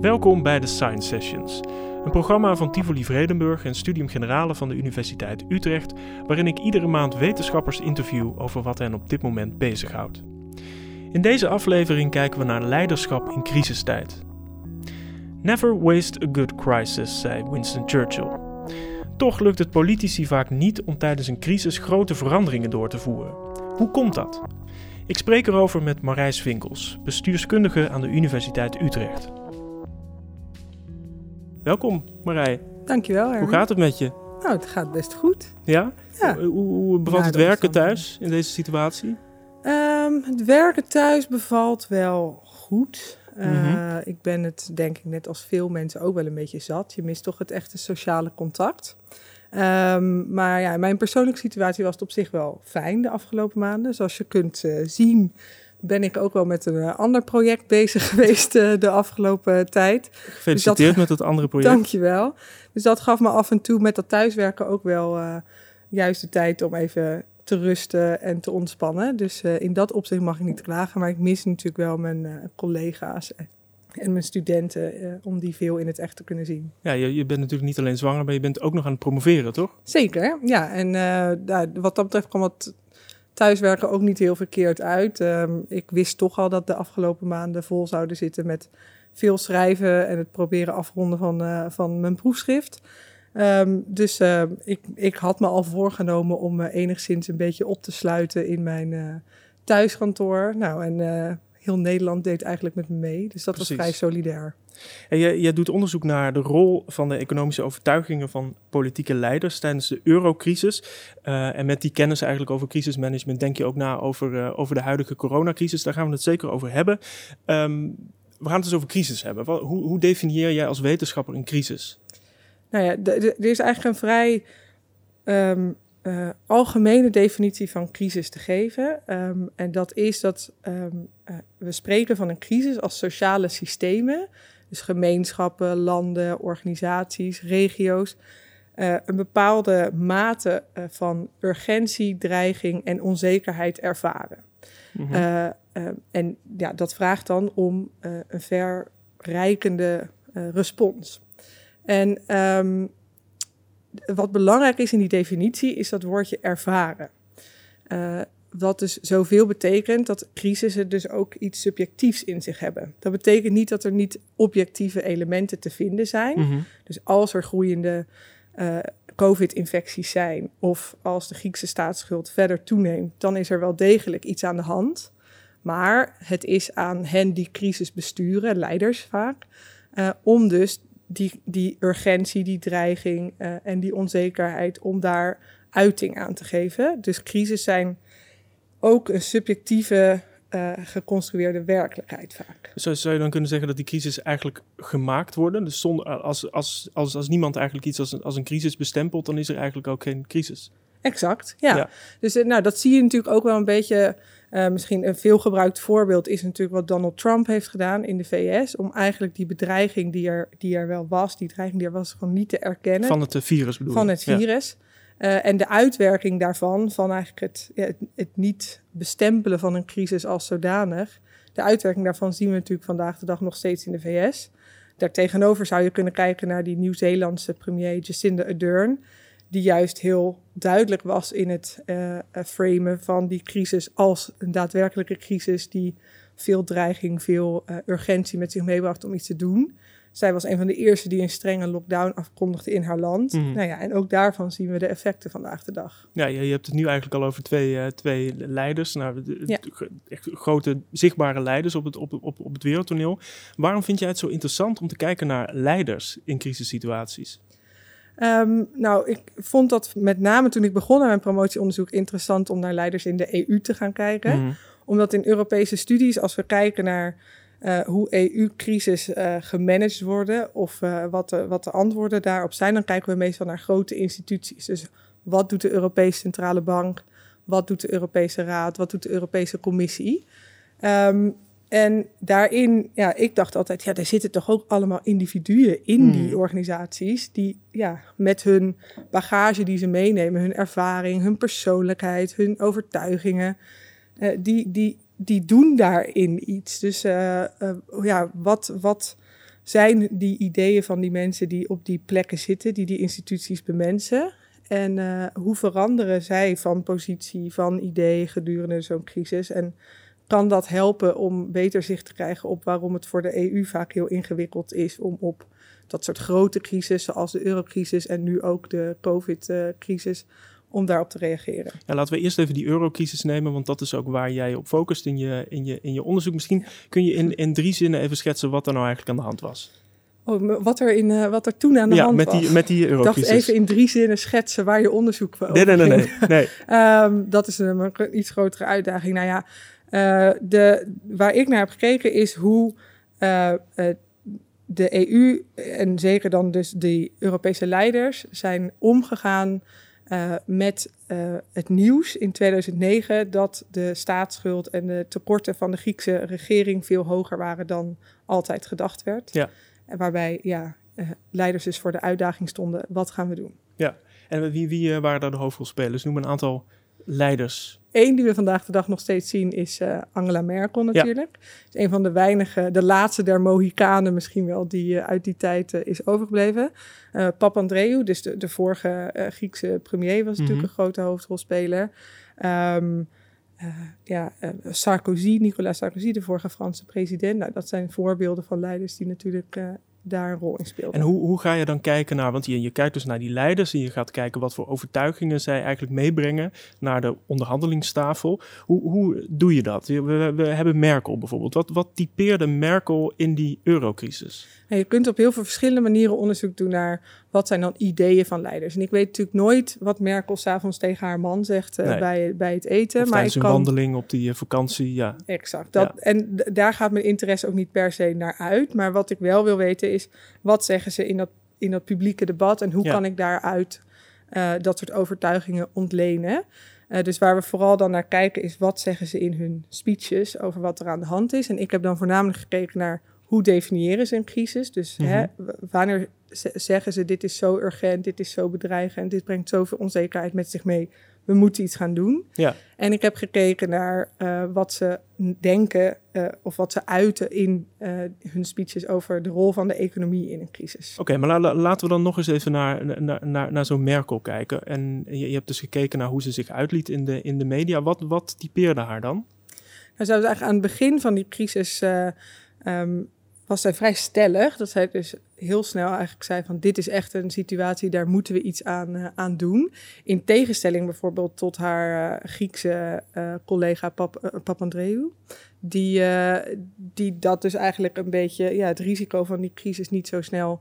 Welkom bij de Science Sessions, een programma van Tivoli Vredenburg en Studium Generale van de Universiteit Utrecht, waarin ik iedere maand wetenschappers interview over wat hen op dit moment bezighoudt. In deze aflevering kijken we naar leiderschap in crisistijd. Never waste a good crisis, zei Winston Churchill. Toch lukt het politici vaak niet om tijdens een crisis grote veranderingen door te voeren. Hoe komt dat? Ik spreek erover met Marijs Vinkels, bestuurskundige aan de Universiteit Utrecht. Welkom Marij. Dankjewel. Herman. Hoe gaat het met je? Nou, het gaat best goed. Ja? Ja. Hoe, hoe bevalt het werken thuis in deze situatie? Ehm, het werken thuis bevalt wel goed. Eh, Mhm. Ik ben het, denk ik, net als veel mensen ook wel een beetje zat. Je mist toch het echte sociale contact. Ehm, maar ja, in mijn persoonlijke situatie was het op zich wel fijn de afgelopen maanden. Zoals je kunt eh, zien, ben ik ook wel met een eh, ander project bezig geweest eh, de afgelopen tijd. Gefeliciteerd met het andere project. Dankjewel. Dus dat gaf me af en toe met dat thuiswerken ook wel eh, juist de tijd om even te rusten en te ontspannen. Dus eh, in dat opzicht mag ik niet klagen, maar ik mis natuurlijk wel mijn eh, collega's en, mijn studenten eh, om die veel in het echt te kunnen zien. Ja, je, je bent natuurlijk niet alleen zwanger, maar je bent ook nog aan het promoveren, toch? Zeker, ja. En eh, wat dat betreft kwam het thuiswerken ook niet heel verkeerd uit. Ehm, ik wist toch al dat de afgelopen maanden vol zouden zitten met veel schrijven en het proberen afronden van, eh, van mijn proefschrift. Ehm, dus eh, ik, ik had me al voorgenomen om me enigszins een beetje op te sluiten in mijn eh, thuiskantoor. Nou, en eh, heel Nederland deed eigenlijk met me mee. Dus dat Precies. was vrij solidair. En jij, jij doet onderzoek naar de rol van de economische overtuigingen van politieke leiders tijdens de eurocrisis. Eh, en met die kennis eigenlijk over crisismanagement denk je ook na over, eh, over de huidige coronacrisis. Daar gaan we het zeker over hebben. Ehm, we gaan het dus over crisis hebben. Wat, hoe, hoe definieer jij als wetenschapper een crisis? Nou ja, er is eigenlijk een vrij ehm, eh, algemene definitie van crisis te geven. Ehm, en dat is dat ehm, eh, we spreken van een crisis als sociale systemen. Dus gemeenschappen, landen, organisaties, regio's. eh, een bepaalde mate van urgentie, dreiging en onzekerheid ervaren. Mhm. Eh, eh, en ja, dat vraagt dan om een verrijkende respons. En ehm, wat belangrijk is in die definitie, is dat woordje ervaren. Eh, wat dus zoveel betekent dat crisissen dus ook iets subjectiefs in zich hebben. Dat betekent niet dat er niet objectieve elementen te vinden zijn. Mhm. Dus als er groeiende eh, COVID-infecties zijn of als de Griekse staatsschuld verder toeneemt, dan is er wel degelijk iets aan de hand. Maar het is aan hen die crisis besturen, leiders vaak, eh, om dus die, die urgentie, die dreiging eh, en die onzekerheid, om daar uiting aan te geven. Dus crisis zijn ook een subjectieve, eh, geconstrueerde werkelijkheid vaak. Zou, zou je dan kunnen zeggen dat die crisis eigenlijk gemaakt worden? Dus zonder, als, als, als, als niemand eigenlijk iets als een, als een crisis bestempelt, dan is er eigenlijk ook geen crisis. Exact, ja. Ja. Dus eh, nou, dat zie je natuurlijk ook wel een beetje. eh, misschien een veelgebruikt voorbeeld is natuurlijk wat Donald Trump heeft gedaan in de VS. Om eigenlijk die bedreiging die er, die er wel was, die dreiging die er was, gewoon niet te erkennen. Van het eh, virus bedoel van het Ja. virus. En de uitwerking daarvan, van eigenlijk het, ja, het, het niet bestempelen van een crisis als zodanig. De uitwerking daarvan zien we natuurlijk vandaag de dag nog steeds in de VS. Daartegenover zou je kunnen kijken naar die Nieuw-Zeelandse premier Jacinda Ardern. Die juist heel duidelijk was in het eh, framen van die crisis als een daadwerkelijke crisis die veel dreiging, veel eh, urgentie met zich meebracht om iets te doen. Zij was een van de eerste die een strenge lockdown afkondigde in haar land. Mhm. Nou ja, en ook daarvan zien we de effecten vandaag de dag. Ja, je, hebt het nu eigenlijk al over twee, twee leiders. Nou, de- Ja. de- echt grote zichtbare leiders op het, op, op, op het wereldtoneel. Waarom vind jij het zo interessant om te kijken naar leiders in crisissituaties? Ehm, nou, ik vond dat met name toen ik begon aan mijn promotieonderzoek interessant om naar leiders in de EU te gaan kijken. Mhm. Omdat in Europese studies, als we kijken naar eh, hoe EU-crisis eh gemanaged worden of eh, wat, de, wat de antwoorden daarop zijn, dan kijken we meestal naar grote instituties. Dus wat doet de Europese Centrale Bank? Wat doet de Europese Raad? Wat doet de Europese Commissie? Ehm, en daarin, ja, ik dacht altijd, ja, er zitten toch ook allemaal individuen in Hmm. die organisaties, die ja, met hun bagage die ze meenemen, hun ervaring, hun persoonlijkheid, hun overtuigingen, eh, die, die, die doen daarin iets. Dus eh, eh, ja, wat, wat zijn die ideeën van die mensen die op die plekken zitten, die die instituties bemensen. En hoe veranderen zij van positie, van idee gedurende zo'n crisis? En kan dat helpen om beter zicht te krijgen op waarom het voor de EU vaak heel ingewikkeld is om op dat soort grote crisis, zoals de eurocrisis en nu ook de COVID-crisis, om daarop te reageren. Ja, laten we eerst even die eurocrisis nemen, want dat is ook waar jij op focust in je, in je, in je onderzoek. Misschien kun je in, in drie zinnen even schetsen wat er nou eigenlijk aan de hand was. Oh, wat, er in, uh, wat er toen aan de hand met was. Die, met die eurocrisis. Ik dacht even in drie zinnen schetsen waar je onderzoek over Nee, nee, nee. nee, nee. um, dat is een, een, iets grotere uitdaging. Nou ja, de, waar ik naar heb gekeken is hoe uh, de EU en zeker dan dus de Europese leiders zijn omgegaan uh, met uh, het nieuws in 2009 dat de staatsschuld en de tekorten van de Griekse regering veel hoger waren dan altijd gedacht werd. Ja. En waarbij ja, uh, leiders dus voor de uitdaging stonden: wat gaan we doen? Ja, en wie, wie waren daar de hoofdrolspelers? Noem een aantal leiders Eén die we vandaag de dag nog steeds zien is uh, Angela Merkel natuurlijk. Ja. Is een van de weinige, de laatste der Mohikanen misschien wel, die uh, uit die tijd uh, is overgebleven. Papandreou, dus de, de vorige Griekse premier, was natuurlijk mm -hmm. een grote hoofdrolspeler. Um, ja, Sarkozy, Nicolas Sarkozy, de vorige Franse president. Nou, dat zijn voorbeelden van leiders die natuurlijk daar een rol in speelt. En hoe, hoe ga je dan kijken naar, want je, je kijkt dus naar die leiders en je gaat kijken wat voor overtuigingen zij eigenlijk meebrengen naar de onderhandelingstafel. Hoe, hoe doe je dat? We, we hebben Merkel bijvoorbeeld. Wat, wat typeerde Merkel in die eurocrisis? En je kunt op heel veel verschillende manieren onderzoek doen naar wat zijn dan ideeën van leiders. En ik weet natuurlijk nooit wat Merkel s'avonds tegen haar man zegt uh, nee. bij, bij het eten. Of maar ik kan... een wandeling op die uh, vakantie, ja. Exact. Dat, ja. En daar gaat mijn interesse ook niet per se naar uit. Maar wat ik wel wil weten is, wat zeggen ze in dat, in dat publieke debat? En hoe ja. kan ik daaruit uh, dat soort overtuigingen ontlenen? Uh, dus waar we vooral dan naar kijken is, wat zeggen ze in hun speeches over wat er aan de hand is? En ik heb dan voornamelijk gekeken naar hoe definiëren ze een crisis? Dus mm -hmm. hè, wanneer zeggen ze dit is zo urgent, dit is zo bedreigend, dit brengt zoveel onzekerheid met zich mee, we moeten iets gaan doen. Ja. En ik heb gekeken naar uh, wat ze denken uh, of wat ze uiten in uh, hun speeches over de rol van de economie in een crisis. Oké, okay, maar la laten we dan nog eens even naar, naar, naar, naar zo'n Merkel kijken. En je, je, hebt dus gekeken naar hoe ze zich uitliet in de, in de media. Wat, wat typeerde haar dan? Nou, ze was eigenlijk aan het begin van die crisis um, was zij vrij stellig. Dat zij dus heel snel eigenlijk zei van dit is echt een situatie, daar moeten we iets aan, uh, aan doen. In tegenstelling bijvoorbeeld tot haar uh, Griekse uh, collega Pap, Papandreou. Die, die dat dus eigenlijk een beetje, ja, het risico van die crisis niet zo snel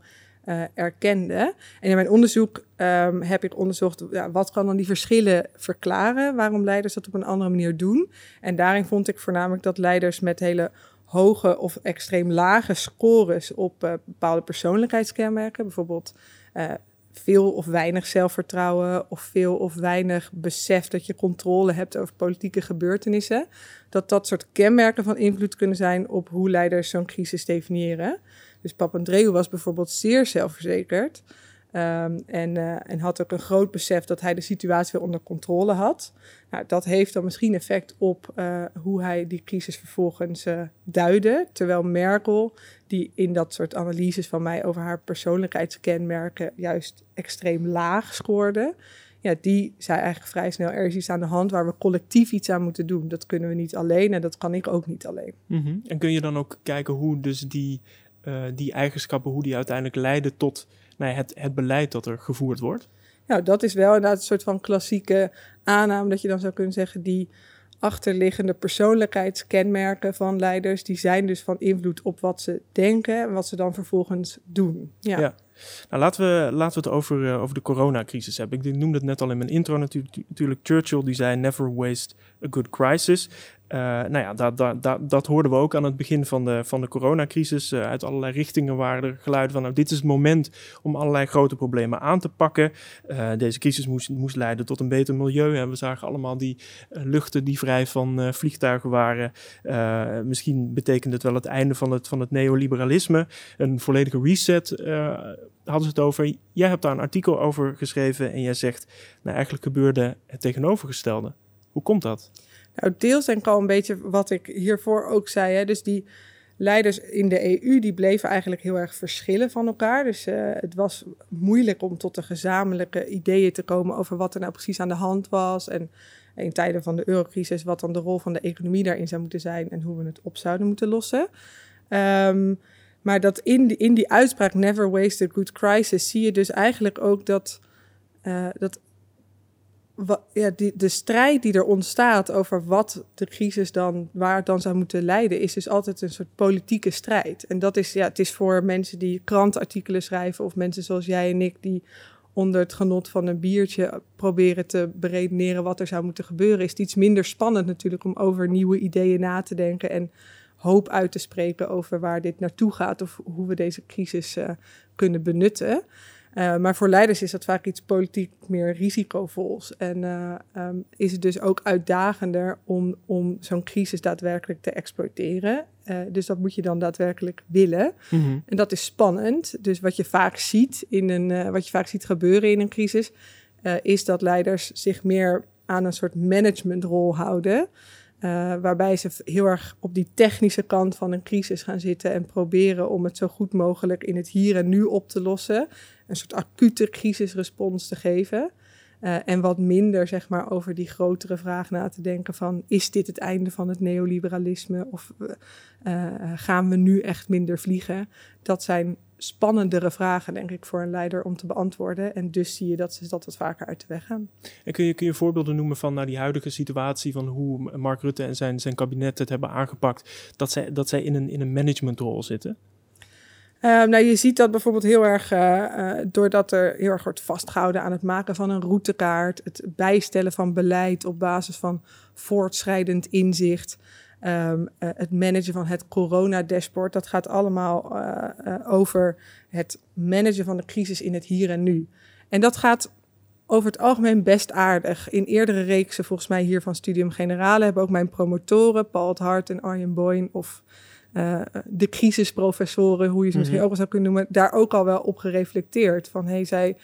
erkende. En in mijn onderzoek um, heb ik onderzocht, ja, wat kan dan die verschillen verklaren? Waarom leiders dat op een andere manier doen? En daarin vond ik voornamelijk dat leiders met hele hoge of extreem lage scores op uh, bepaalde persoonlijkheidskenmerken. Bijvoorbeeld uh, veel of weinig zelfvertrouwen of veel of weinig besef dat je controle hebt over politieke gebeurtenissen. Dat dat soort kenmerken van invloed kunnen zijn op hoe leiders zo'n crisis definiëren. Dus Papandreou was bijvoorbeeld zeer zelfverzekerd. Um, en, uh, en had ook een groot besef dat hij de situatie weer onder controle had. Nou, dat heeft dan misschien effect op uh, hoe hij die crisis vervolgens uh, duidde. Terwijl Merkel, die in dat soort analyses van mij over haar persoonlijkheidskenmerken juist extreem laag scoorde. Ja, die zei eigenlijk vrij snel, er is iets aan de hand waar we collectief iets aan moeten doen. Dat kunnen we niet alleen en dat kan ik ook niet alleen. -hmm. En kun je dan ook kijken hoe dus die, die eigenschappen, hoe die uiteindelijk leiden tot nou, het, het beleid dat er gevoerd wordt? Nou, dat is wel inderdaad een soort van klassieke aanname dat je dan zou kunnen zeggen, die achterliggende persoonlijkheidskenmerken van leiders, die zijn dus van invloed op wat ze denken en wat ze dan vervolgens doen. Ja. ja. Nou, laten we, laten we het over, uh, over de coronacrisis hebben. Ik noemde het net al in mijn intro natuurlijk Churchill die zei never waste a good crisis. Uh, nou ja, dat, dat, dat, dat hoorden we ook aan het begin van de, van de coronacrisis. Uh, uit allerlei richtingen waren er geluiden van... nou, dit is het moment om allerlei grote problemen aan te pakken. Uh, deze crisis moest, moest leiden tot een beter milieu. En we zagen allemaal die luchten die vrij van vliegtuigen waren. misschien betekent het wel het einde van het, van het neoliberalisme. Een volledige reset hadden ze het over. Jij hebt daar een artikel over geschreven en jij zegt... nou, eigenlijk gebeurde het tegenovergestelde. Hoe komt dat? Nou, deels denk ik al een beetje wat ik hiervoor ook zei. Hè? Dus die leiders in de EU die bleven eigenlijk heel erg verschillen van elkaar. Dus uh, het was moeilijk om tot de gezamenlijke ideeën te komen over wat er nou precies aan de hand was. En in tijden van de eurocrisis wat dan de rol van de economie daarin zou moeten zijn en hoe we het op zouden moeten lossen. Um, maar dat in die, in die uitspraak Never Waste a Good Crisis zie je dus eigenlijk ook dat, uh, dat ja, die, de strijd die er ontstaat over wat de crisis dan, waar het dan zou moeten leiden, is dus altijd een soort politieke strijd. En dat is, ja, het is voor mensen die krantartikelen schrijven of mensen zoals jij en ik die onder het genot van een biertje proberen te beredeneren wat er zou moeten gebeuren, is het iets minder spannend natuurlijk om over nieuwe ideeën na te denken en hoop uit te spreken over waar dit naartoe gaat of hoe we deze crisis uh, kunnen benutten. Uh, maar voor leiders is dat vaak iets politiek meer risicovols. En uh, um, is het dus ook uitdagender om, om zo'n crisis daadwerkelijk te exploiteren. Uh, dus dat moet je dan daadwerkelijk willen. Mm -hmm. En dat is spannend. Dus wat je vaak ziet, in een, wat je vaak ziet gebeuren in een crisis, is dat leiders zich meer aan een soort managementrol houden. Uh, waarbij ze heel erg op die technische kant van een crisis gaan zitten en proberen om het zo goed mogelijk in het hier en nu op te lossen. Een soort acute crisisrespons te geven. Uh, en wat minder zeg maar, over die grotere vraag na te denken van is dit het einde van het neoliberalisme of uh, gaan we nu echt minder vliegen? Dat zijn spannendere vragen, denk ik, voor een leider om te beantwoorden. En dus zie je dat ze dat wat vaker uit de weg gaan. En kun je, kun je voorbeelden noemen van nou, die huidige situatie, van hoe Mark Rutte en zijn, zijn kabinet het hebben aangepakt, dat zij, dat zij in een, in een managementrol zitten? Uh, nou, je ziet dat bijvoorbeeld heel erg uh, uh, doordat er heel erg wordt vastgehouden aan het maken van een routekaart, het bijstellen van beleid op basis van voortschrijdend inzicht. Um, uh, het managen van het corona-dashboard. Dat gaat allemaal over het managen van de crisis in het hier en nu. En dat gaat over het algemeen best aardig. In eerdere reeksen, volgens mij hier van Studium Generale, hebben ook mijn promotoren, Paul het Hart en Arjen Boyn, of de crisisprofessoren, hoe je ze misschien mm -hmm. ook wel zou kunnen noemen, daar ook al wel op gereflecteerd. Van hey, zij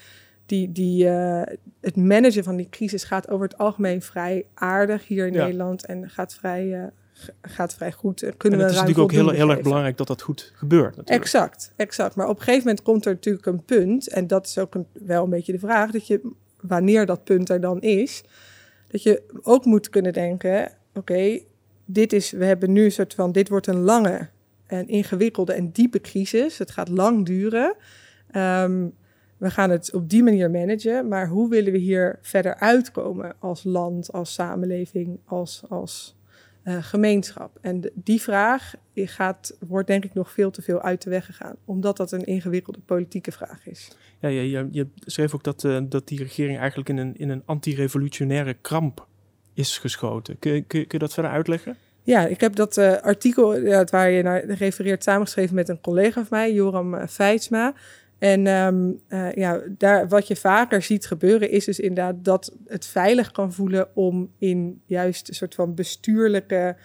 die, die, uh, het managen van die crisis gaat over het algemeen vrij aardig hier in ja. Nederland en gaat vrij, uh, gaat vrij goed. Kunnen en het is natuurlijk ook heel, heel erg belangrijk dat dat goed gebeurt. Natuurlijk. Exact, exact. Maar op een gegeven moment komt er natuurlijk een punt, en dat is ook een, wel een beetje de vraag, dat je, wanneer dat punt er dan is, dat je ook moet kunnen denken, oké, okay, dit is, we hebben nu een soort van, dit wordt een lange en ingewikkelde en diepe crisis. Het gaat lang duren. Um, we gaan het op die manier managen, maar hoe willen we hier verder uitkomen als land, als samenleving, als, als uh, gemeenschap? En die vraag wordt denk ik nog veel te veel uit de weg gegaan, omdat dat een ingewikkelde politieke vraag is. Ja, je, je, schreef ook dat, uh, dat die regering eigenlijk in een, in een anti-revolutionaire kramp is geschoten. Kun, kun, kun je dat verder uitleggen? Ja, ik heb dat uh, artikel ja, waar je naar refereert samengeschreven met een collega van mij, Joram Feitsma. En um, uh, ja, daar, wat je vaker ziet gebeuren is dus inderdaad dat het veilig kan voelen om in juist een soort van bestuurlijke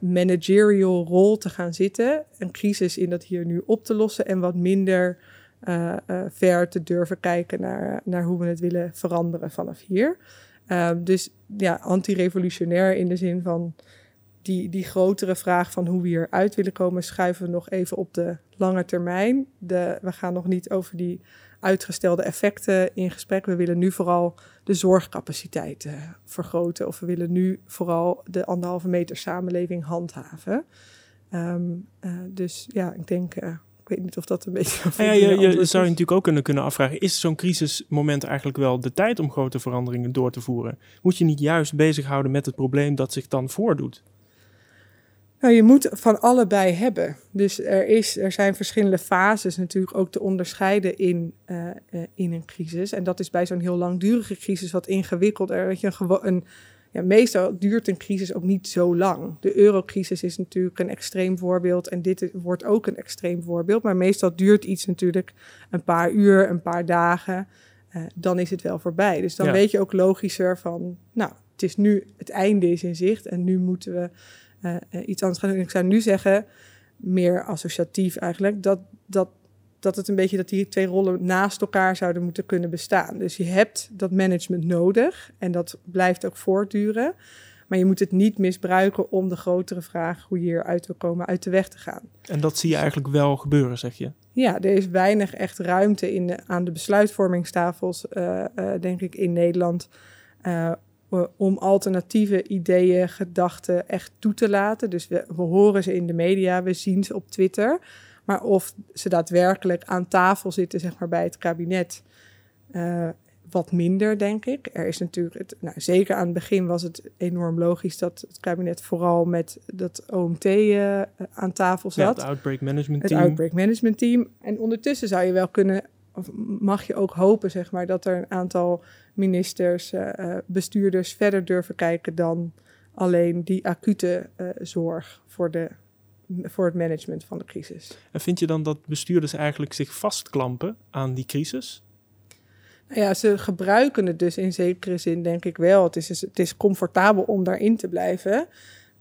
managerial rol te gaan zitten. Een crisis in dat hier nu op te lossen en wat minder ver te durven kijken naar, naar hoe we het willen veranderen vanaf hier. Ehm, dus ja, anti-revolutionair in de zin van die, die grotere vraag van hoe we hieruit willen komen, schuiven we nog even op de lange termijn. De, we gaan nog niet over die uitgestelde effecten in gesprek. We willen nu vooral de zorgcapaciteit uh, vergroten. Of we willen nu vooral de anderhalve meter samenleving handhaven. Um, uh, dus ja, ik denk. Weet niet of dat een beetje. Ja, ja, je, je zou je natuurlijk ook kunnen, kunnen afvragen: is zo'n crisismoment eigenlijk wel de tijd om grote veranderingen door te voeren? Moet je niet juist bezighouden met het probleem dat zich dan voordoet? Nou, je moet van allebei hebben. Dus er, is, er zijn verschillende fases natuurlijk ook te onderscheiden in, uh, uh, in een crisis. En dat is bij zo'n heel langdurige crisis wat ingewikkelder. Weet je, een, een, ja, meestal duurt een crisis ook niet zo lang. De eurocrisis is natuurlijk een extreem voorbeeld en dit wordt ook een extreem voorbeeld. Maar meestal duurt iets natuurlijk een paar uur, een paar dagen. Uh, dan is het wel voorbij. Dus dan ja. weet je ook logischer van, nou, het is nu, het einde is in zicht en nu moeten we uh, iets anders gaan doen. Ik zou nu zeggen, meer associatief eigenlijk, dat, dat, dat het een beetje dat die twee rollen naast elkaar zouden moeten kunnen bestaan. Dus je hebt dat management nodig en dat blijft ook voortduren. Maar je moet het niet misbruiken om de grotere vraag hoe je hieruit wil komen uit de weg te gaan. En dat zie je eigenlijk wel gebeuren, zeg je? Ja, er is weinig echt ruimte in de, aan de besluitvormingstafels, uh, uh, denk ik, in Nederland. Uh, om alternatieve ideeën, gedachten echt toe te laten. Dus we, we horen ze in de media, we zien ze op Twitter. Maar of ze daadwerkelijk aan tafel zitten, zeg maar, bij het kabinet, uh, wat minder, denk ik. Er is natuurlijk, het, nou, zeker aan het begin was het enorm logisch dat het kabinet vooral met dat OMT uh, eh, aan tafel zat. Ja, het Outbreak Management Team. Het Outbreak Management Team. En ondertussen zou je wel kunnen, of mag je ook hopen, zeg maar, dat er een aantal ministers, uh, bestuurders verder durven kijken dan alleen die acute zorg voor de voor het management van de crisis. En vind je dan dat bestuurders eigenlijk zich vastklampen aan die crisis? Nou ja, ze gebruiken het dus in zekere zin, denk ik wel. Het is, het is comfortabel om daarin te blijven.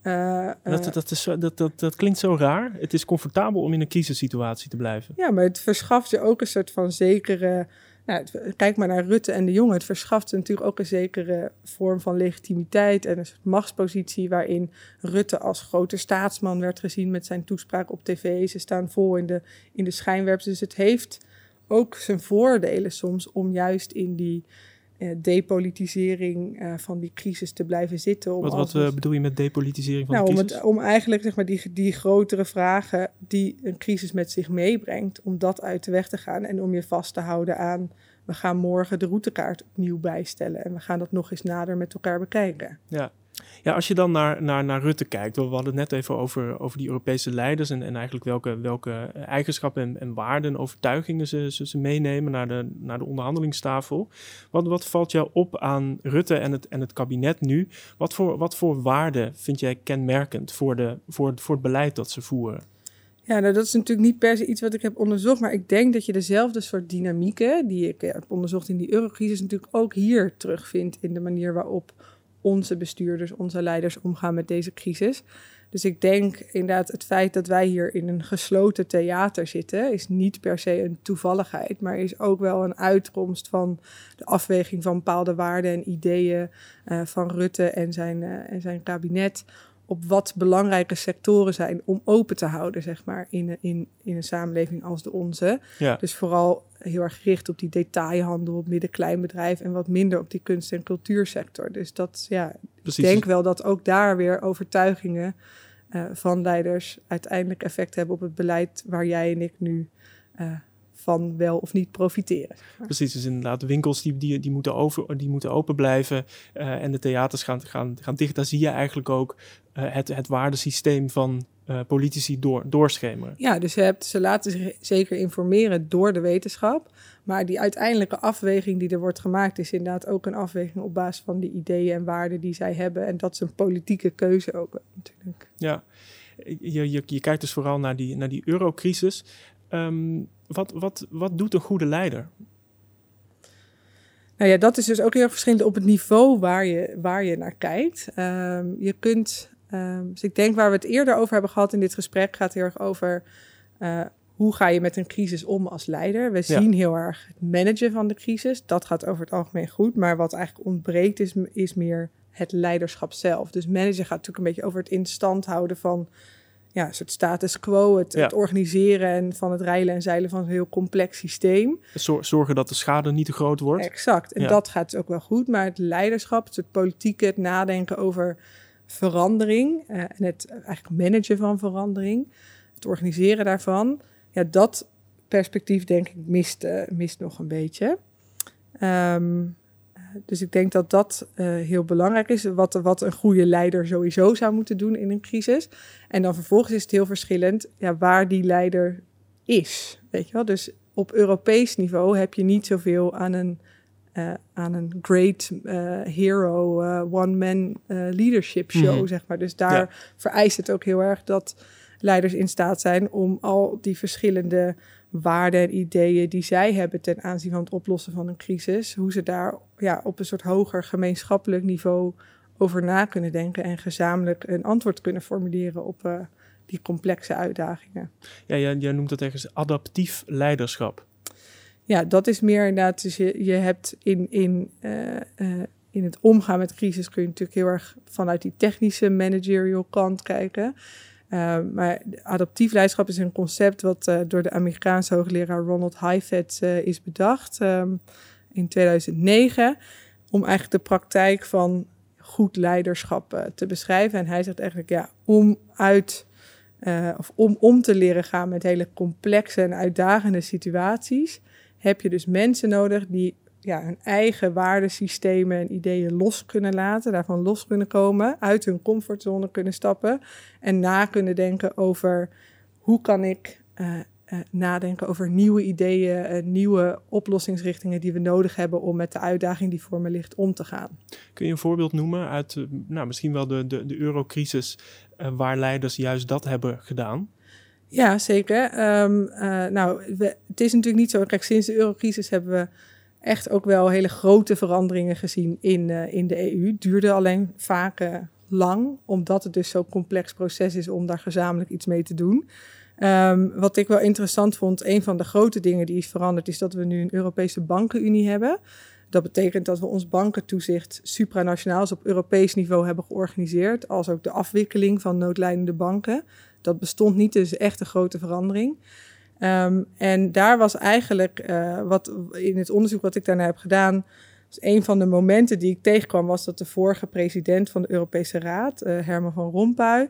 Uh, dat, dat, dat, is, dat, dat, dat klinkt zo raar. Het is comfortabel om in een crisissituatie te blijven. Ja, maar het verschaft je ook een soort van zekere nou, kijk maar naar Rutte en de Jonge. Het verschaft natuurlijk ook een zekere vorm van legitimiteit en een soort machtspositie waarin Rutte als grote staatsman werd gezien met zijn toespraak op tv. Ze staan vol in de, in de schijnwerpers. Dus het heeft ook zijn voordelen soms om juist in die uh, depolitisering uh, van die crisis te blijven zitten. Om wat wat uh, bedoel je met depolitisering van nou, de crisis? Om, het, om eigenlijk zeg maar, die, die grotere vragen die een crisis met zich meebrengt, om dat uit de weg te gaan en om je vast te houden aan we gaan morgen de routekaart opnieuw bijstellen en we gaan dat nog eens nader met elkaar bekijken. Ja, ja, als je dan naar, naar, naar Rutte kijkt, we hadden het net even over, over die Europese leiders en, en eigenlijk welke, welke eigenschappen en, en waarden en overtuigingen ze, ze, ze, meenemen naar de, naar de onderhandelingstafel. Wat, wat valt jou op aan Rutte en het, en het kabinet nu? Wat voor, wat voor waarden vind jij kenmerkend voor, de, voor, voor het beleid dat ze voeren? Ja, nou, dat is natuurlijk niet per se iets wat ik heb onderzocht, maar ik denk dat je dezelfde soort dynamieken die ik heb onderzocht in die eurocrisis natuurlijk ook hier terugvindt in de manier waarop onze bestuurders, onze leiders omgaan met deze crisis. Dus ik denk inderdaad, het feit dat wij hier in een gesloten theater zitten, is niet per se een toevalligheid, maar is ook wel een uitkomst van de afweging van bepaalde waarden en ideeën uh, van Rutte en zijn, uh, en zijn kabinet op wat belangrijke sectoren zijn om open te houden, zeg maar, in, in, in een samenleving als de onze. Ja. Dus vooral heel erg gericht op die detailhandel, op midden-kleinbedrijf en wat minder op die kunst- en cultuursector. Dus dat, ja, Precies. ik denk wel dat ook daar weer overtuigingen uh, van leiders uiteindelijk effect hebben op het beleid waar jij en ik nu uh, van wel of niet profiteren. Precies, dus inderdaad, winkels die, die, die, moeten, over, die moeten open blijven uh, en de theaters gaan, gaan, gaan dicht. Daar zie je eigenlijk ook uh, het, het waardesysteem van uh, politici door, doorschemeren. Ja, dus je hebt, ze laten zich zeker informeren door de wetenschap. Maar die uiteindelijke afweging die er wordt gemaakt, is inderdaad ook een afweging op basis van de ideeën en waarden die zij hebben. En dat is een politieke keuze ook natuurlijk. Ja, je, je, je kijkt dus vooral naar die, naar die eurocrisis. Um, wat, wat, wat doet een goede leider? Nou ja, dat is dus ook heel verschillend op het niveau waar je, waar je naar kijkt. Um, je kunt, um, dus ik denk waar we het eerder over hebben gehad in dit gesprek, gaat heel erg over uh, hoe ga je met een crisis om als leider. We zien heel erg het managen van de crisis. Dat gaat over het algemeen goed. Maar wat eigenlijk ontbreekt is, is meer het leiderschap zelf. Dus managen gaat natuurlijk een beetje over het in stand houden van ja, een soort status quo, het, het, organiseren en van het reilen en zeilen van een heel complex systeem. Zorgen dat de schade niet te groot wordt. Exact, en dat gaat dus ook wel goed. Maar het leiderschap, het politieke, het nadenken over verandering uh, en het eigenlijk managen van verandering, het organiseren daarvan, ja, dat perspectief denk ik mist, uh, mist nog een beetje. Um, dus ik denk dat dat uh, heel belangrijk is. Wat, wat een goede leider sowieso zou moeten doen in een crisis. En dan vervolgens is het heel verschillend ja, waar die leider is. Weet je wel? Dus op Europees niveau heb je niet zoveel aan een, uh, aan een great uh, hero, one-man leadership show, mm-hmm. zeg maar. Dus daar ja. vereist het ook heel erg dat leiders in staat zijn om al die verschillende waarden en ideeën die zij hebben ten aanzien van het oplossen van een crisis, hoe ze daar ja, op een soort hoger gemeenschappelijk niveau over na kunnen denken en gezamenlijk een antwoord kunnen formuleren op uh, die complexe uitdagingen. Ja, jij, jij noemt dat ergens adaptief leiderschap. Ja, dat is meer inderdaad. Dus je, je hebt in, in uh, uh, in het omgaan met crisis kun je natuurlijk heel erg vanuit die technische managerial kant kijken. Uh, maar adaptief leiderschap is een concept wat uh, door de Amerikaanse hoogleraar Ronald Heifetz uh, is bedacht um, in 2009. Om eigenlijk de praktijk van goed leiderschap te beschrijven. En hij zegt eigenlijk, ja, om uit of om om te leren gaan met hele complexe en uitdagende situaties, heb je dus mensen nodig die ja, hun eigen waardesystemen en ideeën los kunnen laten, daarvan los kunnen komen, uit hun comfortzone kunnen stappen en na kunnen denken over hoe kan ik uh, uh, nadenken over nieuwe ideeën, uh, nieuwe oplossingsrichtingen die we nodig hebben om met de uitdaging die voor me ligt om te gaan. Kun je een voorbeeld noemen uit nou, misschien wel de, de, de eurocrisis waar leiders juist dat hebben gedaan? Ja, zeker. Um, nou, we, het is natuurlijk niet zo. Kijk, sinds de eurocrisis hebben we echt ook wel hele grote veranderingen gezien in, uh, in de EU. Duurde alleen vaak uh, lang, omdat het dus zo'n complex proces is om daar gezamenlijk iets mee te doen. Um, wat ik wel interessant vond, een van de grote dingen die is veranderd, is dat we nu een Europese bankenunie hebben. Dat betekent dat we ons bankentoezicht supranationaals op Europees niveau hebben georganiseerd, als ook de afwikkeling van noodlijdende banken. Dat bestond niet, dus echt een grote verandering. Um, en daar was eigenlijk uh, wat in het onderzoek wat ik daarna heb gedaan. Dus een van de momenten die ik tegenkwam was dat de vorige president van de Europese Raad, uh, Herman van Rompuy,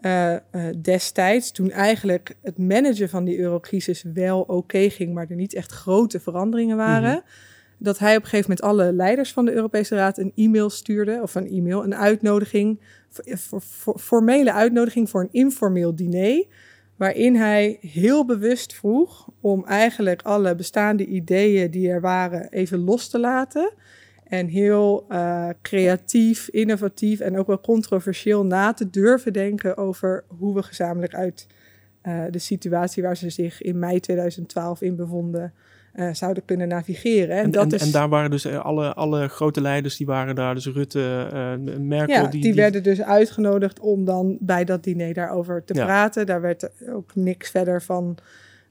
uh, destijds, toen eigenlijk het managen van die eurocrisis wel oké okay ging, maar er niet echt grote veranderingen waren, mm -hmm. dat hij op een gegeven moment alle leiders van de Europese Raad een e-mail stuurde, of een e-mail, een uitnodiging, formele uitnodiging voor een informeel diner waarin hij heel bewust vroeg om eigenlijk alle bestaande ideeën die er waren even los te laten. En heel uh, creatief, innovatief en ook wel controversieel na te durven denken over hoe we gezamenlijk uit uh, de situatie waar ze zich in mei 2012 in bevonden, uh, zouden kunnen navigeren. En, en, dat en, is... en, daar waren dus alle, alle grote leiders, die waren daar, dus Rutte, uh, Merkel. Ja, die, die, werden dus uitgenodigd om dan bij dat diner daarover te ja. praten. Daar werd ook niks verder van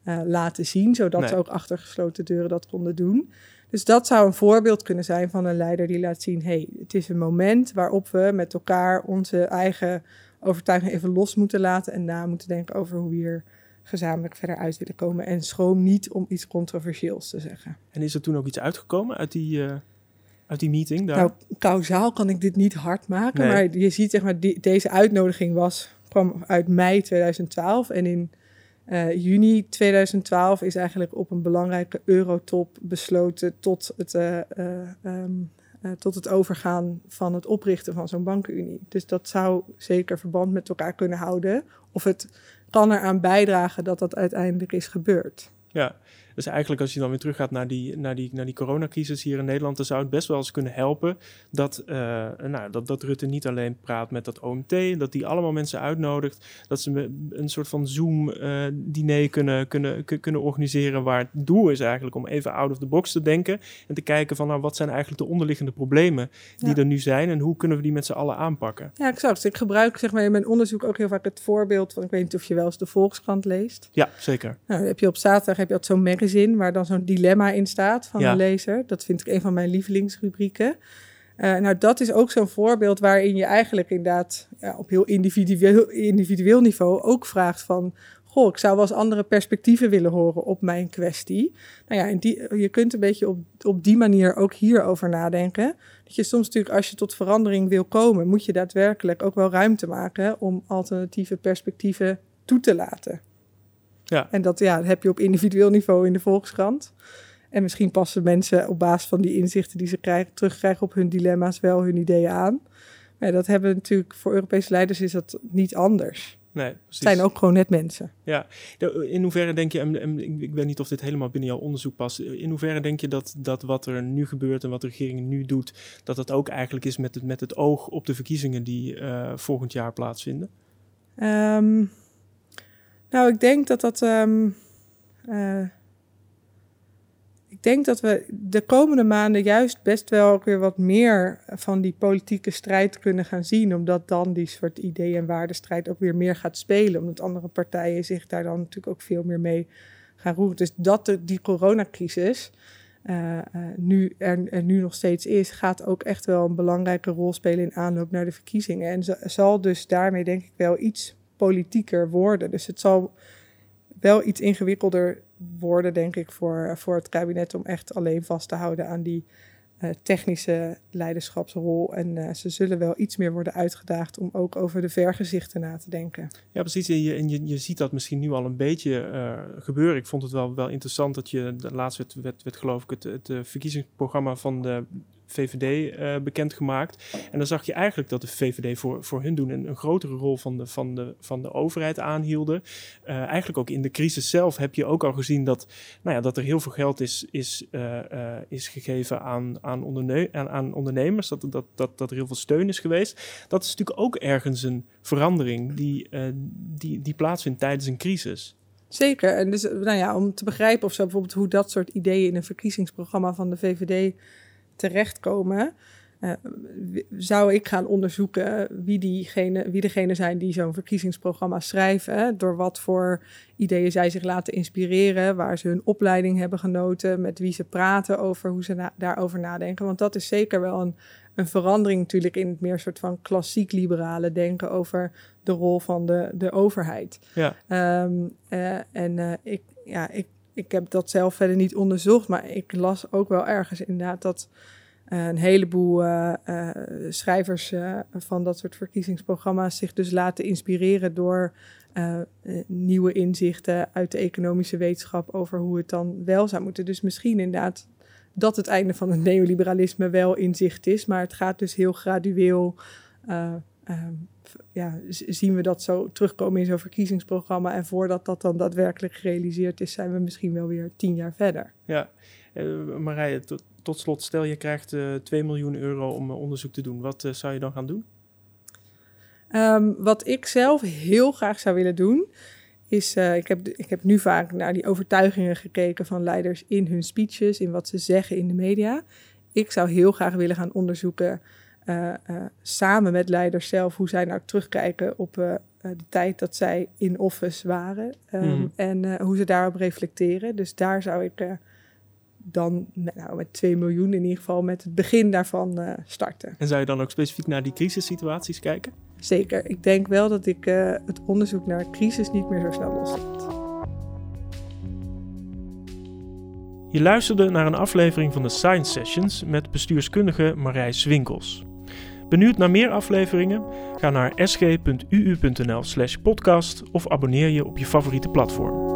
uh, laten zien, zodat nee. ze ook achter gesloten deuren dat konden doen. Dus dat zou een voorbeeld kunnen zijn van een leider die laat zien: hey, het is een moment waarop we met elkaar onze eigen overtuiging even los moeten laten en na moeten denken over hoe we hier gezamenlijk verder uit willen komen. En schroom niet om iets controversieels te zeggen. En is er toen ook iets uitgekomen uit die, uh, uit die meeting? Daar? Nou, kausaal kan ik dit niet hard maken. Nee. Maar je ziet, zeg maar, die, deze uitnodiging was, kwam uit mei 2012. En in uh, juni 2012 is eigenlijk op een belangrijke eurotop besloten tot het, uh, um, tot het overgaan van het oprichten van zo'n bankenunie. Dus dat zou zeker verband met elkaar kunnen houden. Of het kan eraan bijdragen dat dat uiteindelijk is gebeurd. Ja, dus eigenlijk als je dan weer teruggaat naar die, naar die, naar die coronacrisis hier in Nederland, dan zou het best wel eens kunnen helpen dat, uh, nou, dat, dat Rutte niet alleen praat met dat OMT, dat die allemaal mensen uitnodigt, dat ze een soort van Zoom-diner uh, kunnen, kunnen, kunnen organiseren waar het doel is eigenlijk om even out of the box te denken en te kijken van nou, wat zijn eigenlijk de onderliggende problemen die ja. er nu zijn en hoe kunnen we die met z'n allen aanpakken. Ja, exact. Ik gebruik zeg maar in mijn onderzoek ook heel vaak het voorbeeld van, ik weet niet of je wel eens de Volkskrant leest. Ja, zeker. Nou, heb je op zaterdag heb je altijd zo'n magazine zin waar dan zo'n dilemma in staat van ja. de lezer. Dat vind ik een van mijn lievelingsrubrieken. Uh, nou, dat is ook zo'n voorbeeld waarin je eigenlijk inderdaad ja, op heel individueel, individueel niveau ook vraagt van... Goh, ik zou wel eens andere perspectieven willen horen op mijn kwestie. Nou ja, en die, je kunt een beetje op, op die manier ook hierover nadenken. Dat je soms natuurlijk, als je tot verandering wil komen, moet je daadwerkelijk ook wel ruimte maken om alternatieve perspectieven toe te laten. Ja. En dat ja, heb je op individueel niveau in de Volkskrant. En misschien passen mensen op basis van die inzichten die ze krijgen, terugkrijgen op hun dilemma's wel hun ideeën aan. Maar dat hebben natuurlijk voor Europese leiders is dat niet anders. Nee, Het zijn ook gewoon net mensen. Ja, in hoeverre denk je, en ik weet niet of dit helemaal binnen jouw onderzoek past, in hoeverre denk je dat, dat wat er nu gebeurt en wat de regering nu doet, dat dat ook eigenlijk is met het, met het oog op de verkiezingen die uh, volgend jaar plaatsvinden? Um, nou, ik denk dat dat. Um, uh, ik denk dat we de komende maanden juist best wel weer wat meer van die politieke strijd kunnen gaan zien. Omdat dan die soort idee- en waardestrijd ook weer meer gaat spelen. Omdat andere partijen zich daar dan natuurlijk ook veel meer mee gaan roeren. Dus dat die coronacrisis. nu, er, nu nog steeds is, gaat ook echt wel een belangrijke rol spelen in aanloop naar de verkiezingen. En zal dus daarmee denk ik wel iets politieker worden. Dus het zal wel iets ingewikkelder worden, denk ik, voor, voor het kabinet om echt alleen vast te houden aan die uh, technische leiderschapsrol. En uh, ze zullen wel iets meer worden uitgedaagd om ook over de vergezichten na te denken. Ja, precies. En je, en je, je ziet dat misschien nu al een beetje uh, gebeuren. Ik vond het wel, wel interessant dat je, de laatste werd, werd, werd geloof ik het, het verkiezingsprogramma van de VVD uh, eh, bekendgemaakt. En dan zag je eigenlijk dat de VVD voor, voor hun doen een, een grotere rol van de, van de, van de overheid aanhielden. Uh, eigenlijk ook in de crisis zelf heb je ook al gezien dat, nou ja, dat er heel veel geld is, is, uh, is gegeven aan, aan, onderne aan, aan, ondernemers. Dat, dat, dat, dat er heel veel steun is geweest. Dat is natuurlijk ook ergens een verandering die, die, die plaatsvindt tijdens een crisis. Zeker. En dus, nou ja, om te begrijpen of zo bijvoorbeeld hoe dat soort ideeën in een verkiezingsprogramma van de VVD terechtkomen, uh, zou ik gaan onderzoeken wie, diegene, wie degene zijn die zo'n verkiezingsprogramma schrijven, door wat voor ideeën zij zich laten inspireren, waar ze hun opleiding hebben genoten, met wie ze praten over hoe ze daarover nadenken. Want dat is zeker wel een, een verandering natuurlijk in het meer soort van klassiek liberale denken over de rol van de, de overheid. Ja. Um, uh, en uh, ik, ja, ik ik heb dat zelf verder niet onderzocht, maar ik las ook wel ergens inderdaad dat uh, een heleboel uh, uh, schrijvers van dat soort verkiezingsprogramma's zich dus laten inspireren door nieuwe inzichten uit de economische wetenschap over hoe het dan wel zou moeten. Dus misschien inderdaad dat het einde van het neoliberalisme wel inzicht is, maar het gaat dus heel gradueel Ehm, ja, zien we dat zo terugkomen in zo'n verkiezingsprogramma. En voordat dat dan daadwerkelijk gerealiseerd is, zijn we misschien wel weer tien jaar verder. Ja, uh, Marije, tot, tot, slot, stel je krijgt uh, eh, 2 miljoen euro om uh, onderzoek te doen. Wat zou je dan gaan doen? Um, wat ik zelf heel graag zou willen doen, is, ik, heb, ik heb nu vaak naar die overtuigingen gekeken van leiders in hun speeches, in wat ze zeggen in de media. Ik zou heel graag willen gaan onderzoeken uh, samen met leiders zelf, hoe zij nou terugkijken op uh, de tijd dat zij in office waren um, en hoe ze daarop reflecteren. Dus daar zou ik dan nou, met 2 miljoen in ieder geval met het begin daarvan starten. En zou je dan ook specifiek naar die crisissituaties kijken? Zeker. Ik denk wel dat ik het onderzoek naar crisis niet meer zo snel loslaat. Je luisterde naar een aflevering van de Science Sessions met bestuurskundige Marij Swinkels. Benieuwd naar meer afleveringen? Ga naar sg.uu.nl/podcast of abonneer je op je favoriete platform.